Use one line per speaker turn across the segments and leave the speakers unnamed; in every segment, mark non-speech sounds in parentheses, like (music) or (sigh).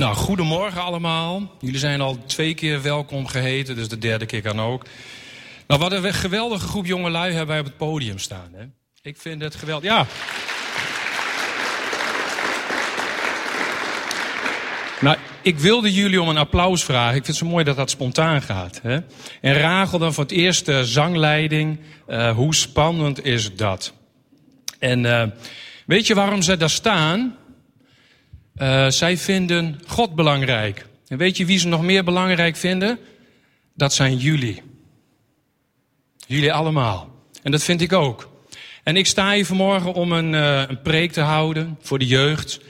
Nou, goedemorgen allemaal. Jullie zijn al twee keer welkom geheten, dus de derde keer kan ook. Nou, wat een geweldige groep jongelui hebben wij op het podium staan. Hè? Ik vind het geweldig. Ja. Nou, ik wilde jullie om een applaus vragen. Ik vind het zo mooi dat dat spontaan gaat. Hè? En Rachel dan voor het eerste zangleiding. Uh, hoe spannend is dat? En uh, weet je waarom ze daar staan? Uh, zij vinden God belangrijk. En weet je wie ze nog meer belangrijk vinden? Dat zijn jullie. Jullie allemaal. En dat vind ik ook. En ik sta hier vanmorgen om een, uh, een preek te houden voor de jeugd.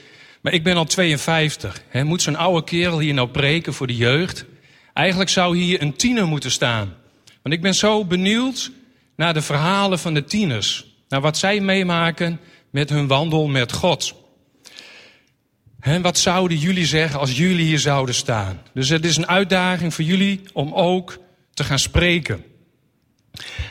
Maar ik ben al 52. He, moet zo'n oude kerel hier nou preken voor de jeugd? Eigenlijk zou hier een tiener moeten staan. Want ik ben zo benieuwd naar de verhalen van de tieners. Naar wat zij meemaken met hun wandel met God. En wat zouden jullie zeggen als jullie hier zouden staan? Dus het is een uitdaging voor jullie om ook te gaan spreken.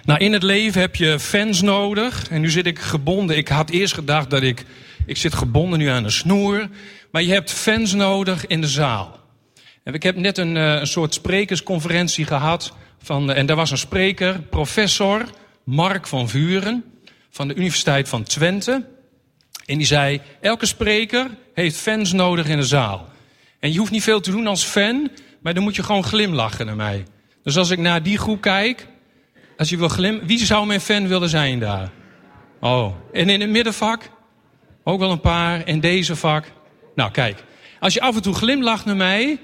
Nou, in het leven heb je fans nodig. En nu zit ik gebonden. Ik had eerst gedacht dat ik. Ik zit gebonden nu aan een snoer. Maar je hebt fans nodig in de zaal. En ik heb net een, eh, een soort sprekersconferentie gehad. Van, en daar was een spreker, professor Mark van Vuren. Van de Universiteit van Twente. En die zei: Elke spreker heeft fans nodig in de zaal. En je hoeft niet veel te doen als fan, maar dan moet je gewoon glimlachen naar mij. Dus als ik naar die groep kijk, als je wil glim, wie zou mijn fan willen zijn daar? Oh, en in het middenvak? Ook wel een paar. In deze vak? Nou, kijk. Als je af en toe glimlacht naar mij,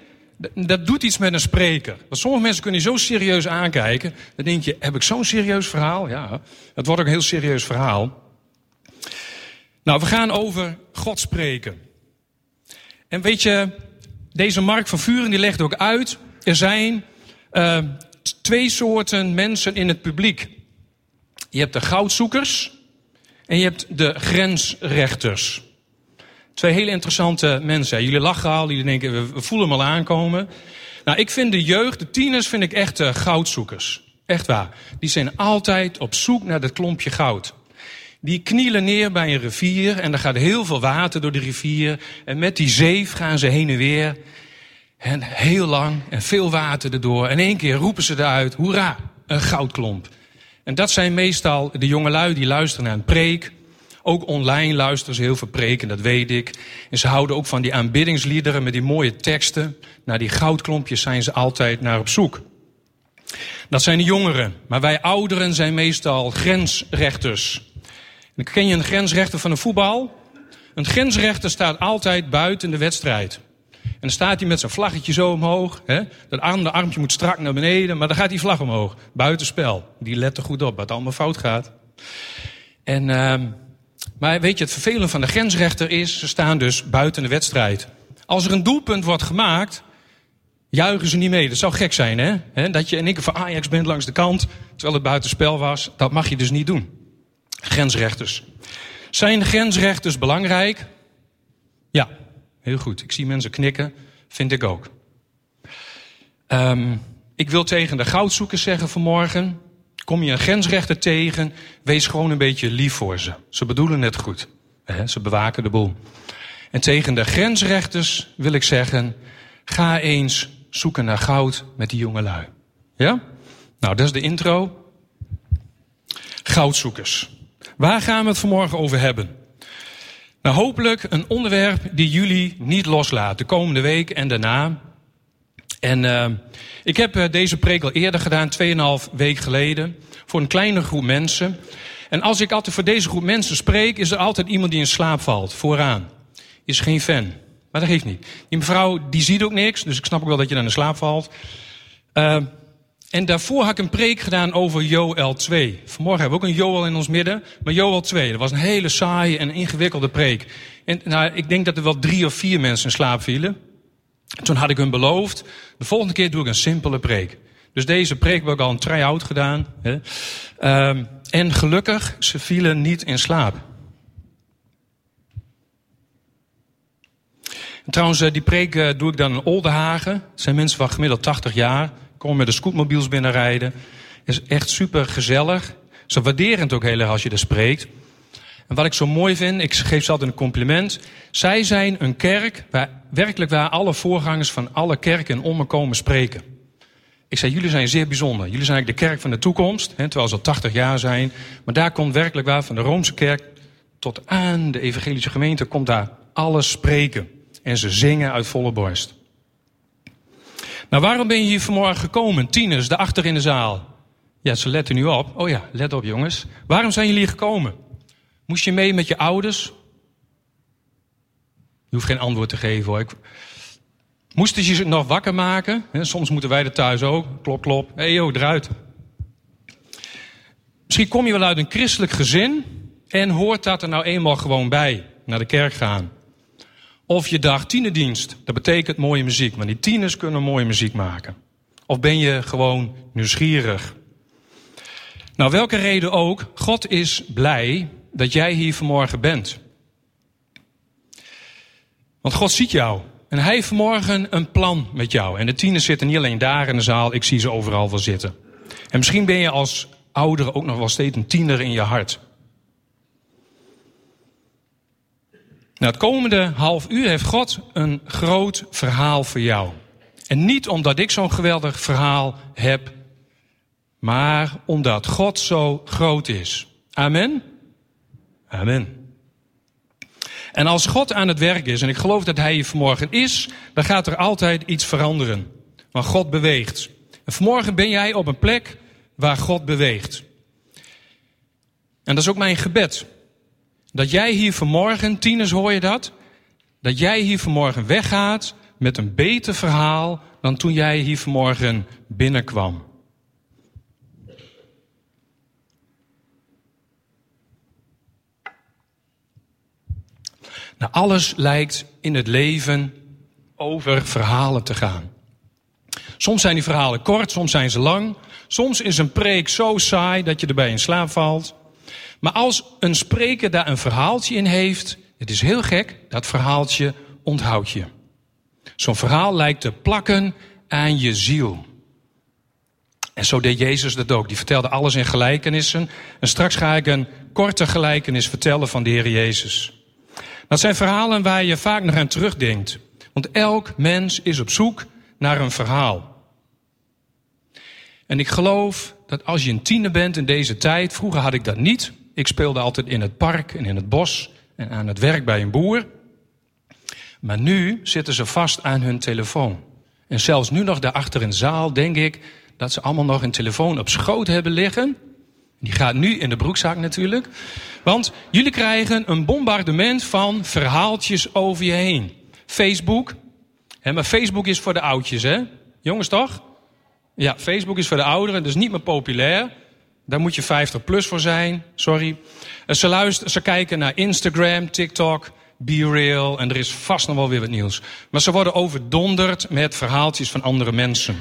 dat doet iets met een spreker. Want sommige mensen kunnen je zo serieus aankijken. Dan denk je, heb ik zo'n serieus verhaal? Ja, het wordt ook een heel serieus verhaal. Nou, we gaan over God spreken. En weet je, deze Mark van Vuren die legt ook uit. Er zijn uh, twee soorten mensen in het publiek. Je hebt de goudzoekers en je hebt de grensrechters. Twee hele interessante mensen. Jullie lachen al, jullie denken, we voelen hem al aankomen. Nou, ik vind de jeugd, de tieners, vind ik echt uh, goudzoekers. Echt waar. Die zijn altijd op zoek naar dat klompje goud. Die knielen neer bij een rivier en er gaat heel veel water door de rivier. En met die zeef gaan ze heen en weer. En heel lang en veel water erdoor. En één keer roepen ze eruit, hoera, een goudklomp. En dat zijn meestal de jongelui die luisteren naar een preek. Ook online luisteren ze heel veel preken, dat weet ik. En ze houden ook van die aanbiddingsliederen met die mooie teksten. Naar die goudklompjes zijn ze altijd naar op zoek. Dat zijn de jongeren. Maar wij ouderen zijn meestal grensrechters. Ken je een grensrechter van een voetbal. Een grensrechter staat altijd buiten de wedstrijd. En dan staat hij met zijn vlaggetje zo omhoog. Hè? Dat arm, armpje moet strak naar beneden, maar dan gaat die vlag omhoog. Buitenspel. Die let er goed op wat allemaal fout gaat. En, uh, maar weet je, het vervelende van de grensrechter is, ze staan dus buiten de wedstrijd. Als er een doelpunt wordt gemaakt, juichen ze niet mee. Dat zou gek zijn, hè? Dat je één keer van Ajax bent langs de kant, terwijl het buitenspel was. Dat mag je dus niet doen. Grensrechters. Zijn grensrechters belangrijk? Ja, heel goed. Ik zie mensen knikken. Vind ik ook. Um, ik wil tegen de goudzoekers zeggen vanmorgen. Kom je een grensrechter tegen, wees gewoon een beetje lief voor ze. Ze bedoelen het goed. Ze bewaken de boel. En tegen de grensrechters wil ik zeggen, ga eens zoeken naar goud met die jongelui. Ja? Nou, dat is de intro. Goudzoekers. Waar gaan we het vanmorgen over hebben? Nou, hopelijk een onderwerp die jullie niet loslaat de komende week en daarna. En uh, ik heb uh, deze preek al eerder gedaan, 2,5 week geleden, voor een kleine groep mensen. En als ik altijd voor deze groep mensen spreek, is er altijd iemand die in slaap valt, vooraan. Is geen fan. Maar dat geeft niet. Die mevrouw, die ziet ook niks, dus ik snap ook wel dat je dan in slaap valt. Uh, en daarvoor had ik een preek gedaan over Joel 2. Vanmorgen hebben we ook een Joel in ons midden. Maar Joel 2, dat was een hele saaie en ingewikkelde preek. En nou, ik denk dat er wel drie of vier mensen in slaap vielen. Toen had ik hun beloofd, de volgende keer doe ik een simpele preek. Dus deze preek heb ik al een try-out gedaan. Hè. Um, en gelukkig, ze vielen niet in slaap. En trouwens, eh, die preek eh, doe ik dan in Oldenhagen. Het zijn mensen van gemiddeld 80 jaar. Kom met de scootmobiels binnenrijden. Is echt super gezellig. Ze waarderen het ook heel erg als je er spreekt. En wat ik zo mooi vind, ik geef ze altijd een compliment. Zij zijn een kerk waar werkelijk waar alle voorgangers van alle kerken in Ommen komen spreken. Ik zei, jullie zijn zeer bijzonder. Jullie zijn eigenlijk de kerk van de toekomst, hè, terwijl ze al 80 jaar zijn. Maar daar komt werkelijk waar van de Roomse kerk tot aan de evangelische gemeente komt daar alles spreken. En ze zingen uit volle borst. Nou, waarom ben je hier vanmorgen gekomen? Tieners, daarachter in de zaal. Ja, ze letten nu op. Oh ja, let op jongens. Waarom zijn jullie hier gekomen? Moest je mee met je ouders? Je hoeft geen antwoord te geven hoor. Ik... Moesten ze je nog wakker maken? Soms moeten wij er thuis ook. Klop, klop. Hé hey, joh, eruit. Misschien kom je wel uit een christelijk gezin en hoort dat er nou eenmaal gewoon bij. Naar de kerk gaan. Of je dacht tienerdienst. Dat betekent mooie muziek. Maar die tieners kunnen mooie muziek maken. Of ben je gewoon nieuwsgierig? Nou, welke reden ook, God is blij dat jij hier vanmorgen bent. Want God ziet jou. En hij heeft vanmorgen een plan met jou. En de tieners zitten niet alleen daar in de zaal, ik zie ze overal wel zitten. En misschien ben je als ouder ook nog wel steeds een tiener in je hart. Nou, het komende half uur heeft God een groot verhaal voor jou. En niet omdat ik zo'n geweldig verhaal heb, maar omdat God zo groot is. Amen? Amen. En als God aan het werk is, en ik geloof dat Hij hier vanmorgen is, dan gaat er altijd iets veranderen. Want God beweegt. En vanmorgen ben jij op een plek waar God beweegt. En dat is ook mijn gebed. Dat jij hier vanmorgen, tieners hoor je dat? Dat jij hier vanmorgen weggaat met een beter verhaal dan toen jij hier vanmorgen binnenkwam. Nou, alles lijkt in het leven over verhalen te gaan. Soms zijn die verhalen kort, soms zijn ze lang. Soms is een preek zo saai dat je erbij in slaap valt. Maar als een spreker daar een verhaaltje in heeft, het is heel gek, dat verhaaltje onthoud je. Zo'n verhaal lijkt te plakken aan je ziel. En zo deed Jezus dat ook. Die vertelde alles in gelijkenissen. En straks ga ik een korte gelijkenis vertellen van de Heer Jezus. Dat zijn verhalen waar je vaak nog aan terugdenkt. Want elk mens is op zoek naar een verhaal. En ik geloof dat als je een tiener bent in deze tijd, vroeger had ik dat niet. Ik speelde altijd in het park en in het bos en aan het werk bij een boer. Maar nu zitten ze vast aan hun telefoon. En zelfs nu nog daarachter in de zaal denk ik dat ze allemaal nog een telefoon op schoot hebben liggen. Die gaat nu in de broekzak natuurlijk. Want jullie krijgen een bombardement van verhaaltjes over je heen. Facebook. Hè, maar Facebook is voor de oudjes, hè? Jongens toch? Ja, Facebook is voor de ouderen, dus niet meer populair. Daar moet je 50 plus voor zijn, sorry. Ze, luisteren, ze kijken naar Instagram, TikTok, Be Real en er is vast nog wel weer wat nieuws. Maar ze worden overdonderd met verhaaltjes van andere mensen.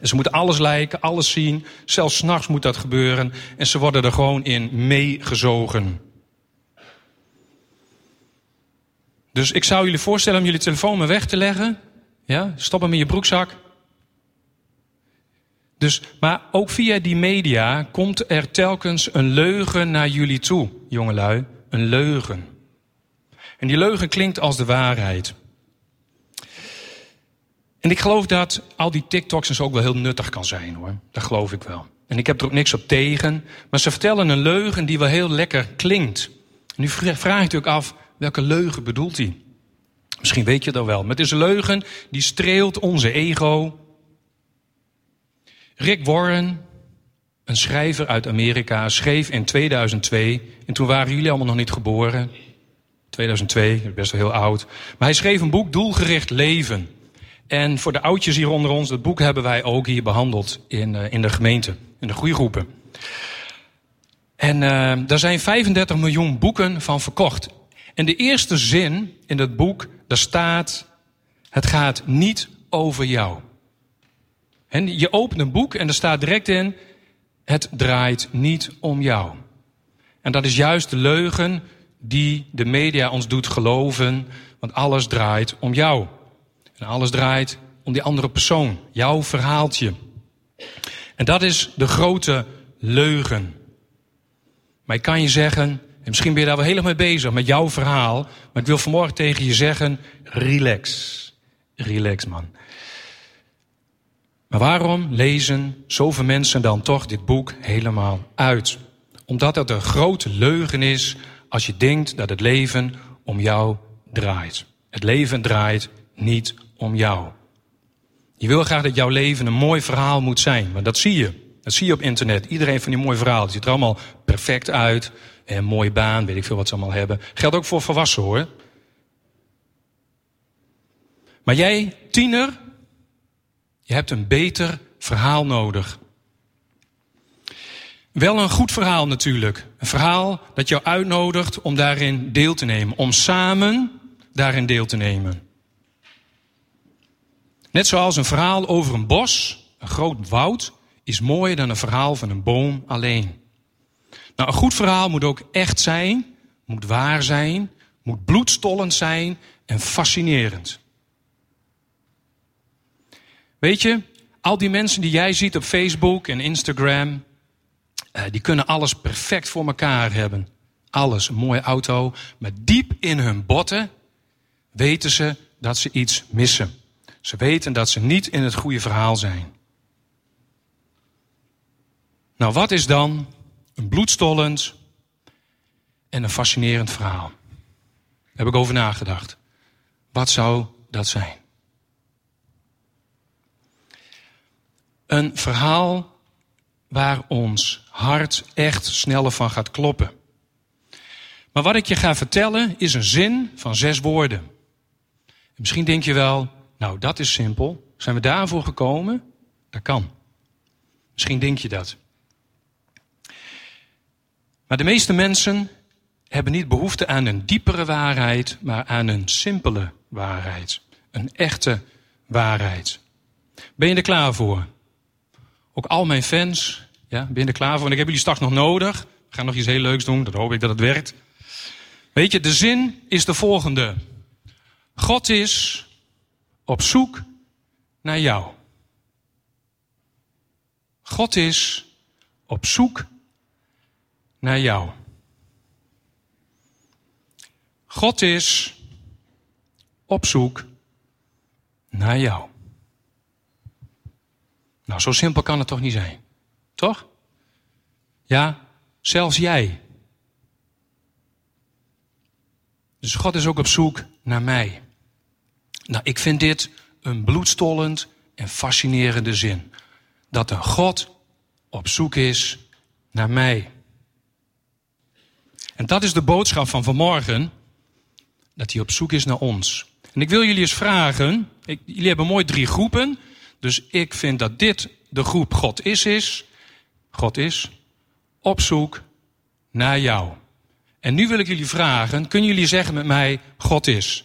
En ze moeten alles lijken, alles zien. Zelfs s'nachts moet dat gebeuren. En ze worden er gewoon in meegezogen. Dus ik zou jullie voorstellen om jullie telefoon maar weg te leggen. Ja, stop hem in je broekzak. Dus, maar ook via die media komt er telkens een leugen naar jullie toe, jongelui. Een leugen. En die leugen klinkt als de waarheid. En ik geloof dat al die TikToks zo ook wel heel nuttig kan zijn hoor. Dat geloof ik wel. En ik heb er ook niks op tegen. Maar ze vertellen een leugen die wel heel lekker klinkt. nu vraag je natuurlijk af, welke leugen bedoelt hij? Misschien weet je dat wel. Maar het is een leugen die streelt onze ego. Rick Warren, een schrijver uit Amerika, schreef in 2002. En toen waren jullie allemaal nog niet geboren. 2002, best wel heel oud. Maar hij schreef een boek, Doelgericht Leven. En voor de oudjes hier onder ons, dat boek hebben wij ook hier behandeld in, uh, in de gemeente, in de groeigroepen. En uh, daar zijn 35 miljoen boeken van verkocht. En de eerste zin in dat boek, daar staat, het gaat niet over jou. En je opent een boek en er staat direct in, het draait niet om jou. En dat is juist de leugen die de media ons doet geloven, want alles draait om jou. En alles draait om die andere persoon, jouw verhaaltje. En dat is de grote leugen. Maar ik kan je zeggen, En misschien ben je daar wel helemaal mee bezig met jouw verhaal. Maar ik wil vanmorgen tegen je zeggen: relax. Relax, man. Maar waarom lezen zoveel mensen dan toch dit boek helemaal uit? Omdat het een grote leugen is als je denkt dat het leven om jou draait. Het leven draait niet om jou. Je wil graag dat jouw leven een mooi verhaal moet zijn, maar dat zie je. Dat zie je op internet. Iedereen van die mooie verhalen. Ziet er allemaal perfect uit. En mooie baan, weet ik veel wat ze allemaal hebben. Geldt ook voor volwassenen hoor. Maar jij, tiener, je hebt een beter verhaal nodig. Wel een goed verhaal natuurlijk. Een verhaal dat jou uitnodigt om daarin deel te nemen. Om samen daarin deel te nemen. Net zoals een verhaal over een bos, een groot woud, is mooier dan een verhaal van een boom alleen. Nou, een goed verhaal moet ook echt zijn, moet waar zijn, moet bloedstollend zijn en fascinerend. Weet je, al die mensen die jij ziet op Facebook en Instagram, eh, die kunnen alles perfect voor elkaar hebben. Alles, een mooie auto. Maar diep in hun botten weten ze dat ze iets missen. Ze weten dat ze niet in het goede verhaal zijn. Nou, wat is dan een bloedstollend en een fascinerend verhaal? Daar heb ik over nagedacht. Wat zou dat zijn? Een verhaal waar ons hart echt sneller van gaat kloppen. Maar wat ik je ga vertellen is een zin van zes woorden. misschien denk je wel, nou dat is simpel. Zijn we daarvoor gekomen? Dat kan. Misschien denk je dat. Maar de meeste mensen hebben niet behoefte aan een diepere waarheid, maar aan een simpele waarheid. Een echte waarheid. Ben je er klaar voor? Ook al mijn fans, ja, ben klaar voor? En ik heb jullie straks nog nodig. We gaan nog iets heel leuks doen, dan hoop ik dat het werkt. Weet je, de zin is de volgende. God is op zoek naar jou. God is op zoek naar jou. God is op zoek naar jou. Nou, zo simpel kan het toch niet zijn? Toch? Ja, zelfs jij. Dus God is ook op zoek naar mij. Nou, ik vind dit een bloedstollend en fascinerende zin. Dat een God op zoek is naar mij. En dat is de boodschap van vanmorgen. Dat hij op zoek is naar ons. En ik wil jullie eens vragen. Ik, jullie hebben mooi drie groepen. Dus ik vind dat dit de groep God is is. God is op zoek naar jou. En nu wil ik jullie vragen. Kunnen jullie zeggen met mij God is?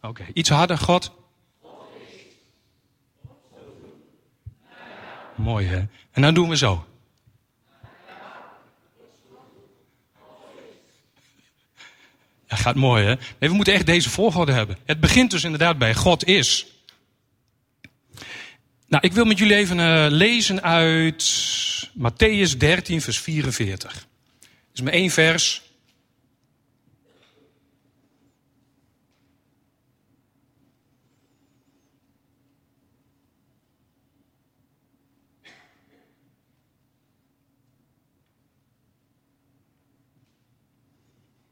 Oké, iets harder. God. Mooi hè. En dan doen we zo. Dat gaat mooi, hè? Nee, we moeten echt deze volgorde hebben. Het begint dus inderdaad bij God is. Nou, ik wil met jullie even uh, lezen uit Matthäus 13, vers 44. Dat is maar één vers.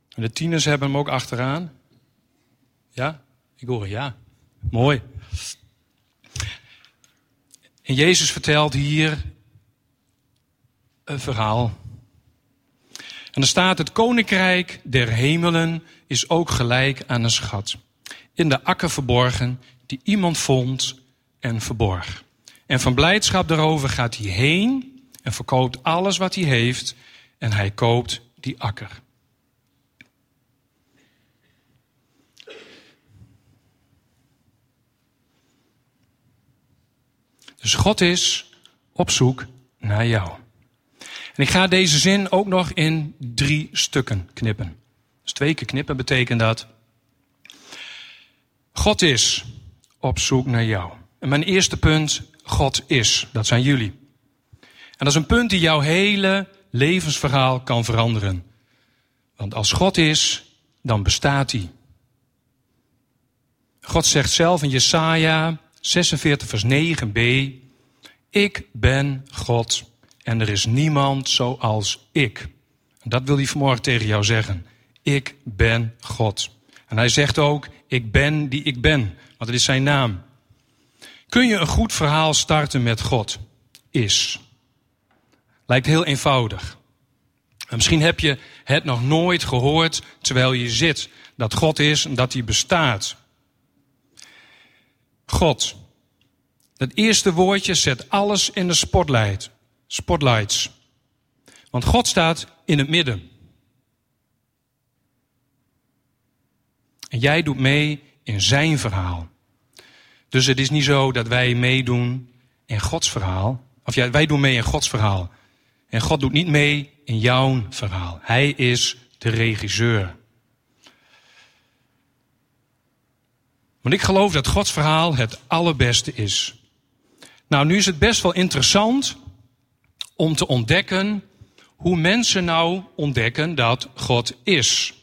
De tieners hebben hem ook achteraan. Ja? Ik hoor ja. Mooi. En Jezus vertelt hier een verhaal. En er staat: Het koninkrijk der hemelen is ook gelijk aan een schat. In de akker verborgen, die iemand vond en verborg. En van blijdschap daarover gaat hij heen en verkoopt alles wat hij heeft. En hij koopt die akker. Dus God is op zoek naar jou. En ik ga deze zin ook nog in drie stukken knippen. Dus twee keer knippen betekent dat. God is op zoek naar jou. En mijn eerste punt, God is. Dat zijn jullie. En dat is een punt die jouw hele levensverhaal kan veranderen. Want als God is, dan bestaat hij. God zegt zelf in Jesaja 46 vers 9b, ik ben God en er is niemand zoals ik. Dat wil hij vanmorgen tegen jou zeggen. Ik ben God. En hij zegt ook, ik ben die ik ben, want het is zijn naam. Kun je een goed verhaal starten met God? Is. Lijkt heel eenvoudig. En misschien heb je het nog nooit gehoord terwijl je zit. Dat God is en dat hij bestaat. God. Het eerste woordje zet alles in de spotlight. Spotlights. Want God staat in het midden. En jij doet mee in zijn verhaal. Dus het is niet zo dat wij meedoen in Gods verhaal. Of ja, wij doen mee in Gods verhaal. En God doet niet mee in jouw verhaal. Hij is de regisseur. Want ik geloof dat Gods verhaal het allerbeste is. Nou, nu is het best wel interessant om te ontdekken hoe mensen nou ontdekken dat God is.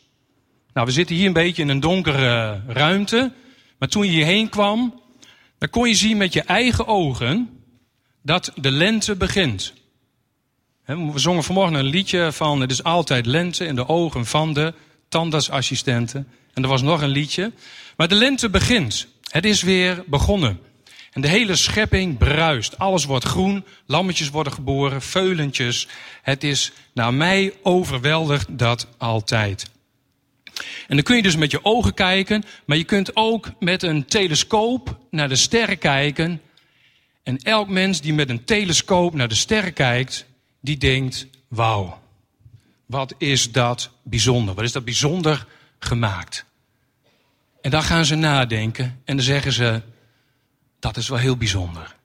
Nou, we zitten hier een beetje in een donkere ruimte. Maar toen je hierheen kwam, dan kon je zien met je eigen ogen dat de lente begint. We zongen vanmorgen een liedje van Het is altijd lente in de ogen van de tandartsassistenten. En er was nog een liedje. Maar de lente begint. Het is weer begonnen. En de hele schepping bruist. Alles wordt groen, lammetjes worden geboren, veulentjes. Het is naar mij overweldigd dat altijd. En dan kun je dus met je ogen kijken, maar je kunt ook met een telescoop naar de sterren kijken. En elk mens die met een telescoop naar de sterren kijkt, die denkt, wauw, wat is dat bijzonder? Wat is dat bijzonder gemaakt? En dan gaan ze nadenken en dan zeggen ze, dat is wel heel bijzonder.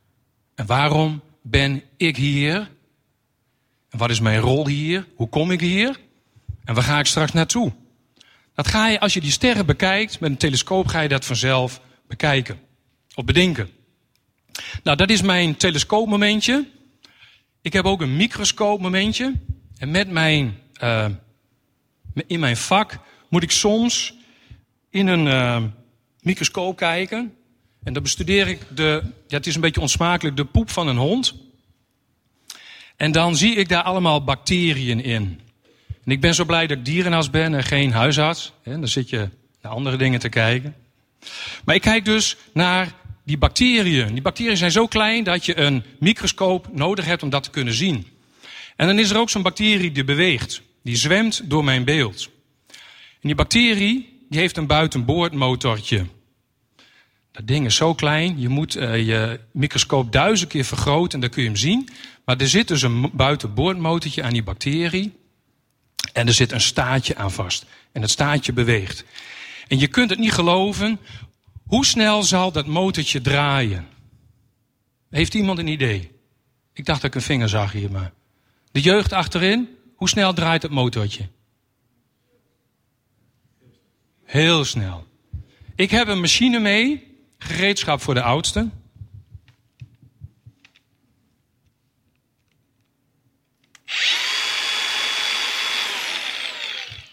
En waarom ben ik hier? En wat is mijn rol hier? Hoe kom ik hier? En waar ga ik straks naartoe? Dat ga je, als je die sterren bekijkt, met een telescoop ga je dat vanzelf bekijken. Of bedenken. Nou, dat is mijn telescoopmomentje. Ik heb ook een microscoopmomentje. En met mijn, uh, in mijn vak moet ik soms in een uh, microscoop kijken. En dan bestudeer ik de, ja, het is een beetje onsmakelijk, de poep van een hond. En dan zie ik daar allemaal bacteriën in. En ik ben zo blij dat ik dierenarts ben en geen huisarts. Dan zit je naar andere dingen te kijken. Maar ik kijk dus naar die bacteriën. Die bacteriën zijn zo klein dat je een microscoop nodig hebt om dat te kunnen zien. En dan is er ook zo'n bacterie die beweegt. Die zwemt door mijn beeld. En die bacterie die heeft een buitenboordmotortje. Dat ding is zo klein, je moet uh, je microscoop duizend keer vergroten en dan kun je hem zien. Maar er zit dus een buitenboordmotortje aan die bacterie. En er zit een staartje aan vast. En het staartje beweegt. En je kunt het niet geloven. Hoe snel zal dat motortje draaien? Heeft iemand een idee? Ik dacht dat ik een vinger zag hier, maar. De jeugd achterin, hoe snel draait het motortje? Heel snel. Ik heb een machine mee, gereedschap voor de oudste.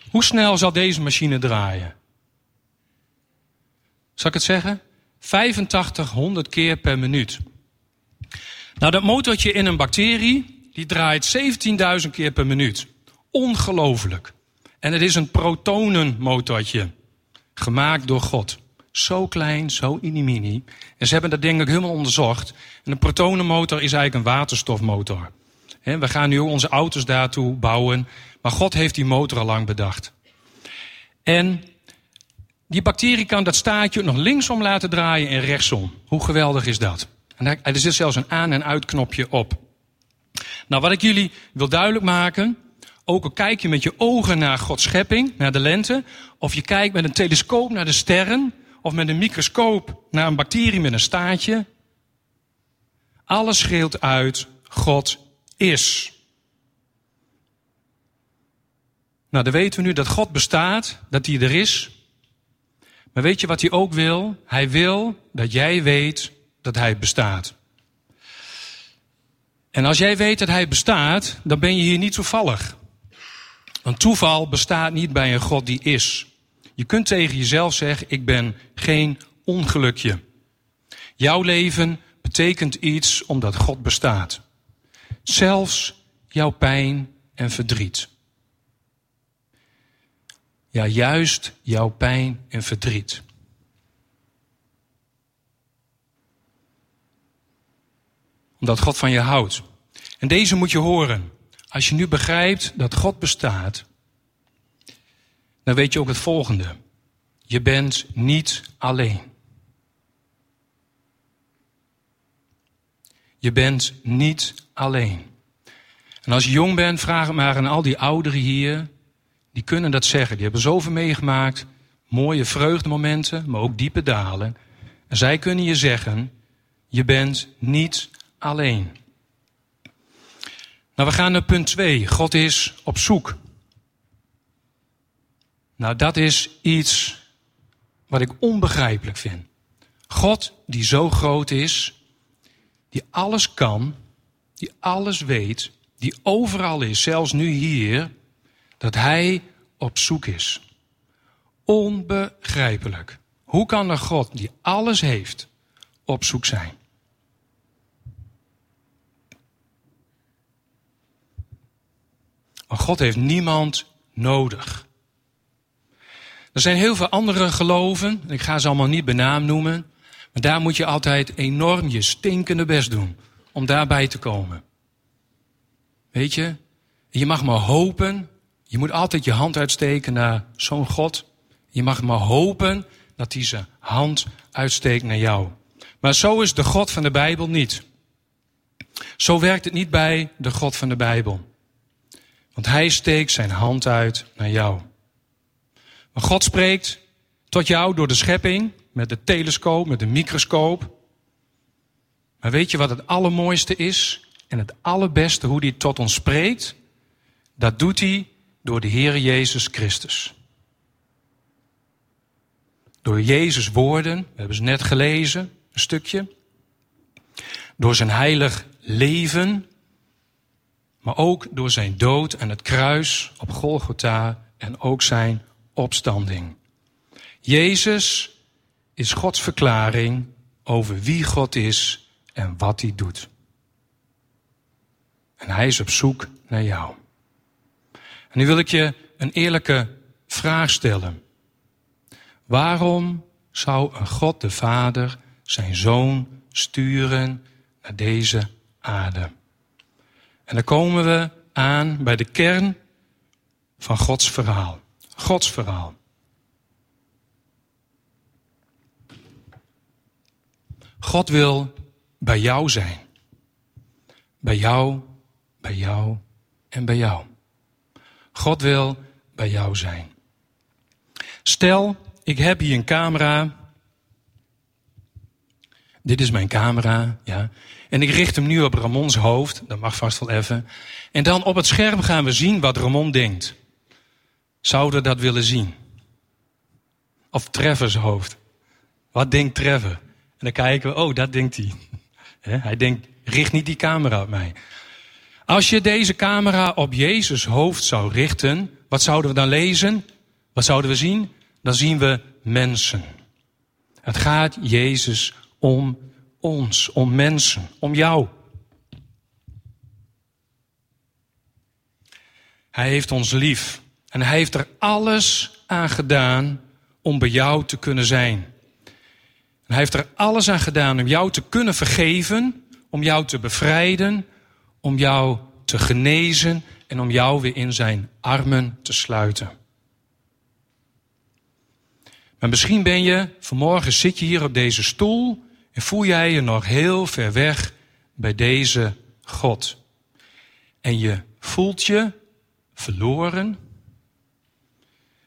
Hoe snel zal deze machine draaien? Zal ik het zeggen? 8500 keer per minuut. Nou, dat motortje in een bacterie, die draait 17.000 keer per minuut. Ongelooflijk. En het is een protonenmotortje. Gemaakt door God. Zo klein, zo inimini. En ze hebben dat ding ook helemaal onderzocht. En een protonenmotor is eigenlijk een waterstofmotor. we gaan nu onze auto's daartoe bouwen. Maar God heeft die motor al lang bedacht. En die bacterie kan dat staartje nog linksom laten draaien en rechtsom. Hoe geweldig is dat? En er zit zelfs een aan- en uitknopje op. Nou, wat ik jullie wil duidelijk maken, ook al kijk je met je ogen naar Gods schepping, naar de lente, of je kijkt met een telescoop naar de sterren, of met een microscoop naar een bacterie met een staartje, alles schreeuwt uit, God is. Nou, dan weten we nu dat God bestaat, dat hij er is. Maar weet je wat hij ook wil? Hij wil dat jij weet dat hij bestaat. En als jij weet dat hij bestaat, dan ben je hier niet toevallig. Want toeval bestaat niet bij een God die is. Je kunt tegen jezelf zeggen, ik ben geen ongelukje. Jouw leven betekent iets omdat God bestaat. Zelfs jouw pijn en verdriet. Ja, juist jouw pijn en verdriet. Omdat God van je houdt. En deze moet je horen. Als je nu begrijpt dat God bestaat, dan weet je ook het volgende. Je bent niet alleen. Je bent niet alleen. En als je jong bent, vraag het maar aan al die ouderen hier. Die kunnen dat zeggen. Die hebben zoveel meegemaakt. Mooie vreugdemomenten, maar ook diepe dalen. En zij kunnen je zeggen, je bent niet alleen. Nou, we gaan naar punt 2. God is op zoek. Nou, dat is iets wat ik onbegrijpelijk vind. God die zo groot is, die alles kan, die alles weet, die overal is, zelfs nu hier, dat hij op zoek is. Onbegrijpelijk. Hoe kan een God die alles heeft op zoek zijn? Maar God heeft niemand nodig. Er zijn heel veel andere geloven, ik ga ze allemaal niet benaam noemen, maar daar moet je altijd enorm je stinkende best doen om daarbij te komen. Weet je, je mag maar hopen, je moet altijd je hand uitsteken naar zo'n God. Je mag maar hopen dat hij zijn hand uitsteekt naar jou. Maar zo is de God van de Bijbel niet. Zo werkt het niet bij de God van de Bijbel. Want hij steekt zijn hand uit naar jou. Maar God spreekt tot jou door de schepping, met de telescoop, met de microscoop. Maar weet je wat het allermooiste is en het allerbeste hoe hij tot ons spreekt? Dat doet hij door de Heer Jezus Christus. Door Jezus woorden, we hebben ze net gelezen, een stukje. Door zijn heilig leven, maar ook door zijn dood aan het kruis op Golgotha en ook zijn opstanding. Jezus is Gods verklaring over wie God is en wat hij doet. En hij is op zoek naar jou. En nu wil ik je een eerlijke vraag stellen. Waarom zou een God de Vader zijn zoon sturen naar deze aarde? En dan komen we aan bij de kern van Gods verhaal. Gods verhaal. God wil bij jou zijn. Bij jou, bij jou en bij jou. God wil bij jou zijn. Stel, ik heb hier een camera. Dit is mijn camera, ja. En ik richt hem nu op Ramons hoofd. Dat mag vast wel even. En dan op het scherm gaan we zien wat Ramon denkt. Zouden dat willen zien? Of Trevor's hoofd. Wat denkt Trevor? En dan kijken we, oh, dat denkt hij. (laughs) hij denkt, richt niet die camera op mij. Als je deze camera op Jezus hoofd zou richten, wat zouden we dan lezen? Wat zouden we zien? Dan zien we mensen. Het gaat Jezus om ons, om mensen, om jou. Hij heeft ons lief en hij heeft er alles aan gedaan om bij jou te kunnen zijn. hij heeft er alles aan gedaan om jou te kunnen vergeven, om jou te bevrijden, om jou te genezen en om jou weer in zijn armen te sluiten. Maar misschien ben je, vanmorgen zit je hier op deze stoel en voel jij je nog heel ver weg bij deze God. En je voelt je verloren.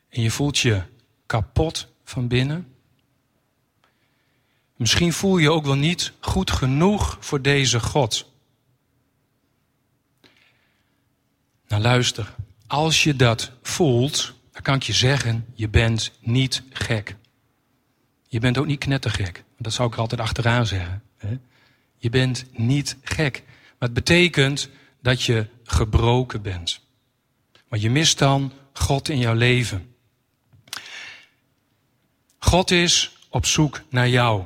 En je voelt je kapot van binnen. Misschien voel je ook wel niet goed genoeg voor deze God. Nou luister, als je dat voelt, dan kan ik je zeggen, je bent niet gek. Je bent ook niet knettergek. Dat zou ik er altijd achteraan zeggen. Je bent niet gek. Maar het betekent dat je gebroken bent. Maar je mist dan God in jouw leven. God is op zoek naar jou.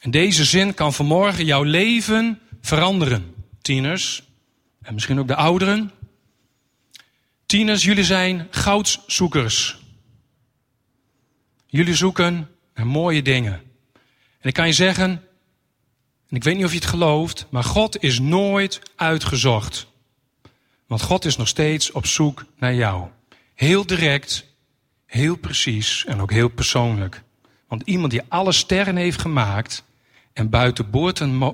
En deze zin kan vanmorgen jouw leven veranderen. Tieners, en misschien ook de ouderen. Tieners, jullie zijn goudzoekers. Jullie zoeken naar mooie dingen. En ik kan je zeggen, en ik weet niet of je het gelooft, maar God is nooit uitgezocht. Want God is nog steeds op zoek naar jou. Heel direct, heel precies en ook heel persoonlijk. Want iemand die alle sterren heeft gemaakt en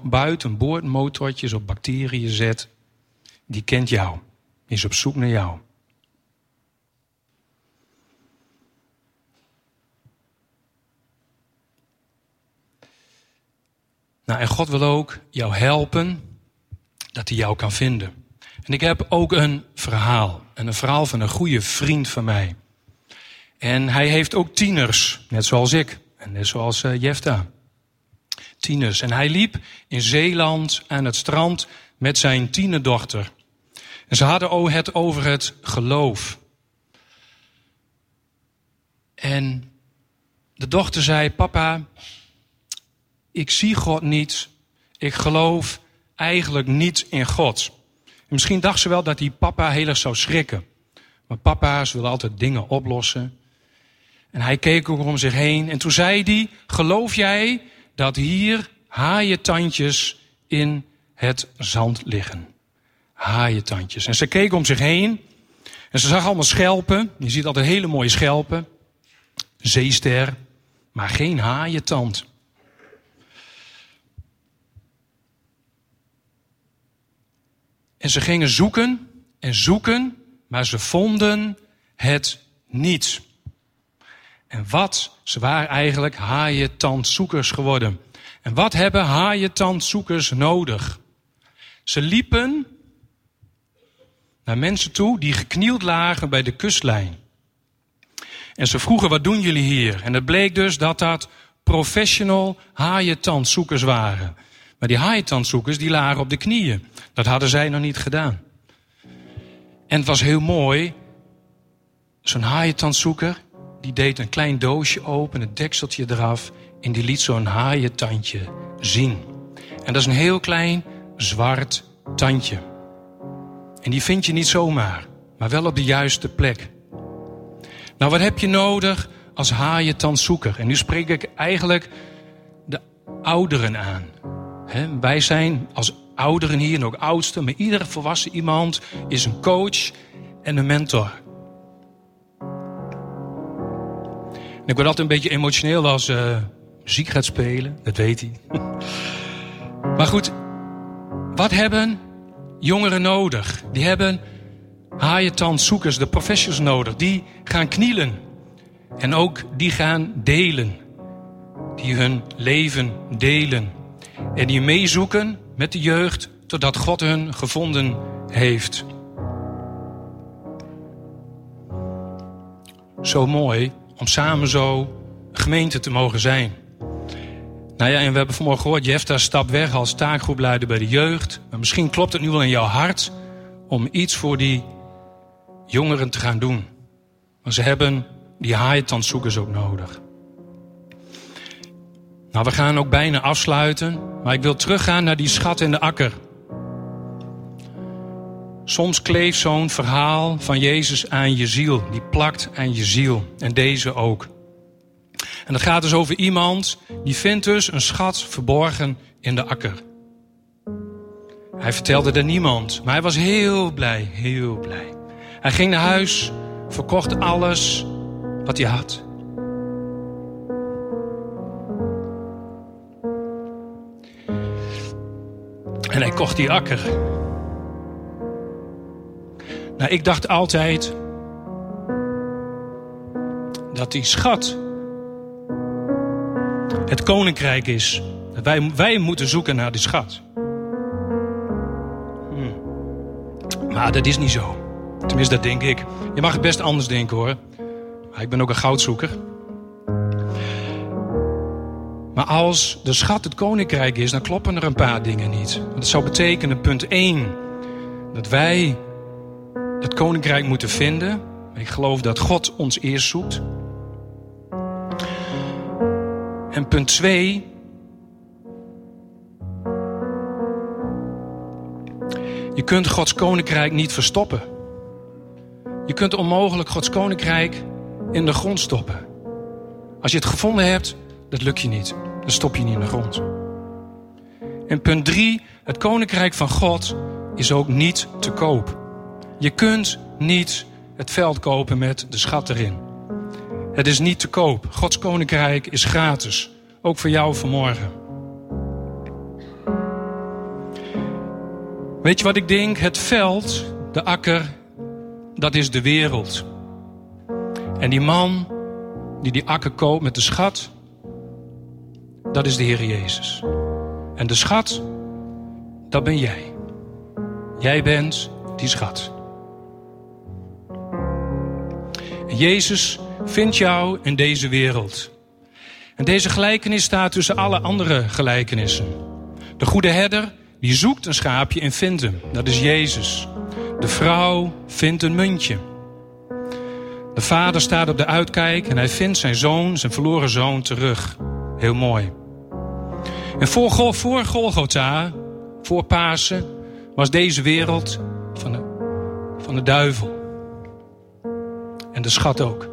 buiten, boordmotortjes op bacteriën zet, die kent jou. Is op zoek naar jou. Nou, en God wil ook jou helpen dat hij jou kan vinden. En ik heb ook een verhaal. En een verhaal van een goede vriend van mij. En hij heeft ook tieners, net zoals ik. En net zoals uh, Jefta. Tieners. En hij liep in Zeeland aan het strand met zijn tienerdochter. En ze hadden het over het geloof. En de dochter zei: Papa, ik zie God niet. Ik geloof eigenlijk niet in God. En misschien dacht ze wel dat die papa heel erg zou schrikken. Maar papa's willen altijd dingen oplossen. En hij keek ook om zich heen. En toen zei hij, geloof jij dat hier haaientandjes in het zand liggen? Haaientandjes. En ze keek om zich heen. En ze zag allemaal schelpen. Je ziet altijd hele mooie schelpen. Zeester. Maar geen haaientand. En ze gingen zoeken en zoeken, maar ze vonden het niet. En wat? Ze waren eigenlijk haaientandzoekers geworden. En wat hebben haaientandzoekers nodig? Ze liepen naar mensen toe die geknield lagen bij de kustlijn. En ze vroegen, wat doen jullie hier? En het bleek dus dat dat professional haaientandzoekers waren. Maar die haaientandzoekers die lagen op de knieën. Dat hadden zij nog niet gedaan. En het was heel mooi. Zo'n haaientandzoeker, die deed een klein doosje open, het dekseltje eraf. En die liet zo'n haaientandje zien. En dat is een heel klein zwart tandje. En die vind je niet zomaar, maar wel op de juiste plek. Nou, wat heb je nodig als haaientandzoeker? En nu spreek ik eigenlijk de ouderen aan. Wij zijn als ouderen hier en ook oudsten, maar iedere volwassen iemand is een coach en een mentor. En ik word altijd een beetje emotioneel als uh, muziek gaat spelen, dat weet hij. (laughs) maar goed, wat hebben jongeren nodig? Die hebben haaientandzoekers, de professionals nodig. Die gaan knielen. En ook die gaan delen. Die hun leven delen. En die meezoeken met de jeugd totdat God hun gevonden heeft. Zo mooi om samen zo gemeente te mogen zijn. Nou ja, en we hebben vanmorgen gehoord, Jefta stapt weg als taakgroepleider bij de jeugd. Maar misschien klopt het nu wel in jouw hart om iets voor die jongeren te gaan doen. Maar ze hebben die haaientandzoekers ook nodig. Nou, we gaan ook bijna afsluiten, maar ik wil teruggaan naar die schat in de akker. Soms kleeft zo'n verhaal van Jezus aan je ziel. Die plakt aan je ziel. En deze ook. En dat gaat dus over iemand die vindt dus een schat verborgen in de akker. Hij vertelde er niemand, maar hij was heel blij, heel blij. Hij ging naar huis, verkocht alles wat hij had. En hij kocht die akker. Nou, ik dacht altijd dat die schat het koninkrijk is. Wij, wij moeten zoeken naar die schat. Hmm. Maar dat is niet zo. Tenminste, dat denk ik. Je mag het best anders denken hoor. Maar ik ben ook een goudzoeker. Maar als de schat het koninkrijk is, dan kloppen er een paar dingen niet. Dat zou betekenen, punt 1, dat wij het koninkrijk moeten vinden. Ik geloof dat God ons eerst zoekt. En punt 2. Je kunt Gods koninkrijk niet verstoppen. Je kunt onmogelijk Gods koninkrijk in de grond stoppen. Als je het gevonden hebt, dat lukt je niet. Dan stop je niet in de grond. En punt 3. Het koninkrijk van God is ook niet te koop. Je kunt niet het veld kopen met de schat erin. Het is niet te koop. Gods koninkrijk is gratis. Ook voor jou vanmorgen. Weet je wat ik denk? Het veld, de akker, dat is de wereld. En die man die die akker koopt met de schat, dat is de Heer Jezus. En de schat, dat ben jij. Jij bent die schat. Jezus vindt jou in deze wereld. En deze gelijkenis staat tussen alle andere gelijkenissen. De goede herder, die zoekt een schaapje en vindt hem. Dat is Jezus. De vrouw vindt een muntje. De vader staat op de uitkijk en hij vindt zijn zoon, zijn verloren zoon, terug. Heel mooi. En voor, voor Golgotha, voor Pasen, was deze wereld van de, van de duivel. En de schat ook.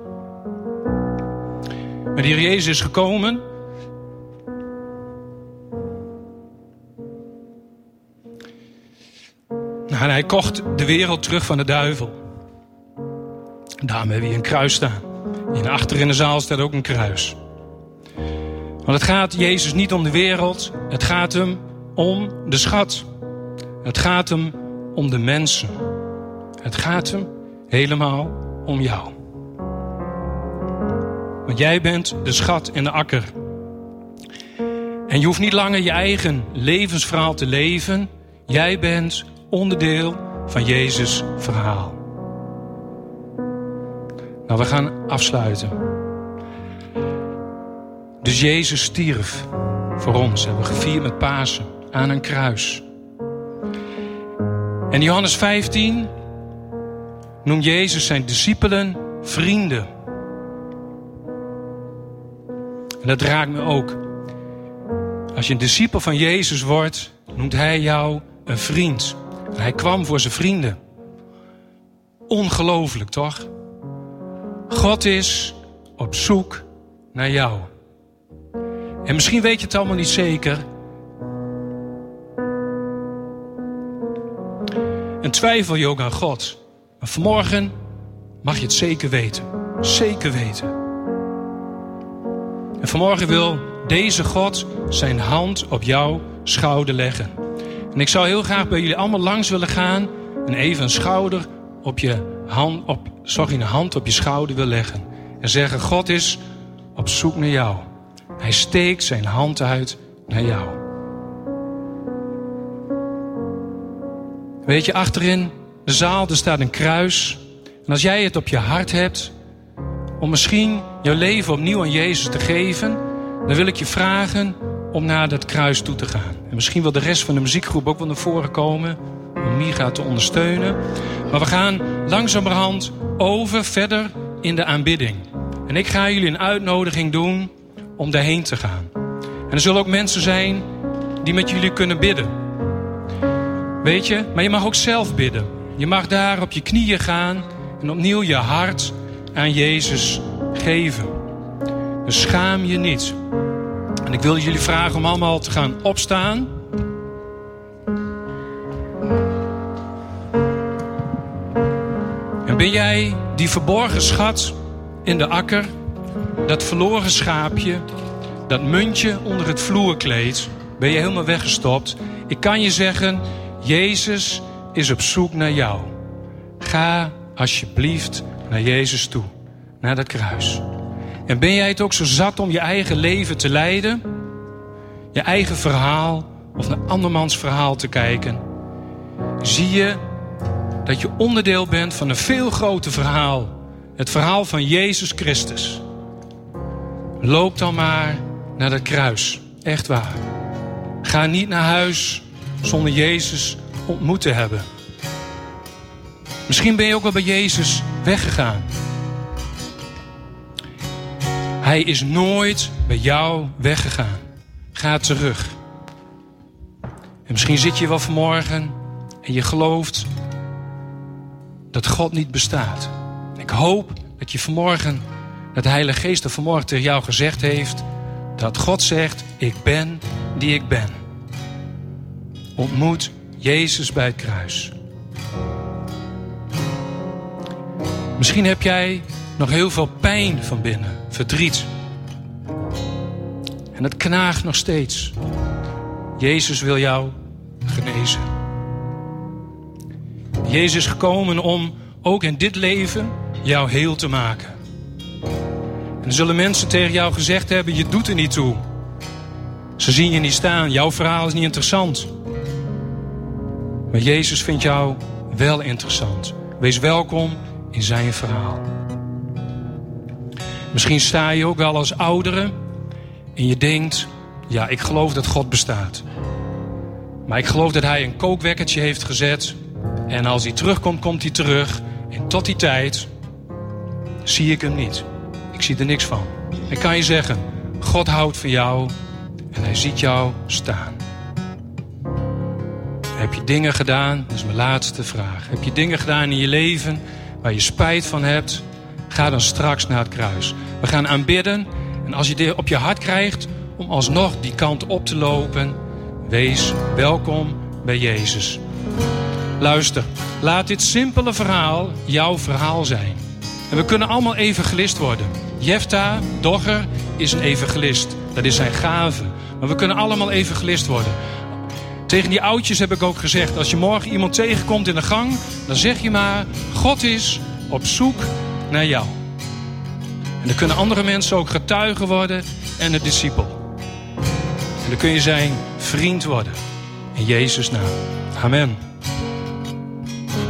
Maar die Jezus is gekomen. En hij kocht de wereld terug van de duivel. Daarom hebben we hier een kruis staan. En achter in de zaal staat ook een kruis. Want het gaat Jezus niet om de wereld. Het gaat hem om de schat. Het gaat hem om de mensen. Het gaat hem helemaal om jou. Want jij bent de schat in de akker. En je hoeft niet langer je eigen levensverhaal te leven. Jij bent onderdeel van Jezus' verhaal. Nou, we gaan afsluiten. Dus Jezus stierf voor ons. Hebben we gevierd met Pasen aan een kruis. En Johannes 15 noemt Jezus zijn discipelen vrienden. En dat raakt me ook. Als je een discipel van Jezus wordt, noemt hij jou een vriend. En hij kwam voor zijn vrienden. Ongelooflijk, toch? God is op zoek naar jou. En misschien weet je het allemaal niet zeker. En twijfel je ook aan God. Maar vanmorgen mag je het zeker weten. Zeker weten. En vanmorgen wil deze God zijn hand op jouw schouder leggen. En ik zou heel graag bij jullie allemaal langs willen gaan en even een schouder op je hand, op, sorry, een hand op je schouder wil leggen. En zeggen, God is op zoek naar jou. Hij steekt zijn hand uit naar jou. Weet je, achterin de zaal, er staat een kruis. En als jij het op je hart hebt om misschien jouw leven opnieuw aan Jezus te geven, dan wil ik je vragen om naar dat kruis toe te gaan. En misschien wil de rest van de muziekgroep ook wel naar voren komen om Miga te ondersteunen. Maar we gaan langzamerhand over verder in de aanbidding. En ik ga jullie een uitnodiging doen om daarheen te gaan. En er zullen ook mensen zijn die met jullie kunnen bidden. Weet je, maar je mag ook zelf bidden. Je mag daar op je knieën gaan en opnieuw je hart aan Jezus geven. Dus schaam je niet. En ik wil jullie vragen om allemaal te gaan opstaan. En ben jij die verborgen schat in de akker, dat verloren schaapje, dat muntje onder het vloerkleed, ben je helemaal weggestopt? Ik kan je zeggen, Jezus is op zoek naar jou. Ga alsjeblieft naar Jezus toe, naar dat kruis. En ben jij het ook zo zat om je eigen leven te leiden? Je eigen verhaal of naar andermans verhaal te kijken? Zie je dat je onderdeel bent van een veel groter verhaal. Het verhaal van Jezus Christus. Loop dan maar naar dat kruis. Echt waar. Ga niet naar huis zonder Jezus ontmoet te hebben. Misschien ben je ook wel bij Jezus weggegaan. Hij is nooit bij jou weggegaan. Ga terug. En misschien zit je wel vanmorgen en je gelooft dat God niet bestaat. Ik hoop dat je vanmorgen, dat de Heilige Geest vanmorgen tegen jou gezegd heeft, dat God zegt, ik ben die ik ben. Ontmoet Jezus bij het kruis. Misschien heb jij nog heel veel pijn van binnen, verdriet. En het knaagt nog steeds. Jezus wil jou genezen. Jezus is gekomen om ook in dit leven jou heel te maken. En zullen mensen tegen jou gezegd hebben: je doet er niet toe. Ze zien je niet staan, jouw verhaal is niet interessant. Maar Jezus vindt jou wel interessant. Wees welkom in zijn verhaal. Misschien sta je ook wel als oudere en je denkt: ja, ik geloof dat God bestaat. Maar ik geloof dat hij een kookwekkertje heeft gezet. En als hij terugkomt, komt hij terug. En tot die tijd zie ik hem niet. Ik zie er niks van. Ik kan je zeggen, God houdt van jou en hij ziet jou staan. Heb je dingen gedaan? Dat is mijn laatste vraag. Heb je dingen gedaan in je leven waar je spijt van hebt? Ga dan straks naar het kruis. We gaan aanbidden. En als je dit op je hart krijgt om alsnog die kant op te lopen, wees welkom bij Jezus. Luister, laat dit simpele verhaal jouw verhaal zijn. En we kunnen allemaal evangelist worden. Jefta, Dogger, is een evangelist. Dat is zijn gave. Maar we kunnen allemaal evangelist worden. Tegen die oudjes heb ik ook gezegd: als je morgen iemand tegenkomt in de gang, dan zeg je maar: God is op zoek naar jou. En dan kunnen andere mensen ook getuigen worden en een discipel. En dan kun je zijn vriend worden. In Jezus' naam. Amen.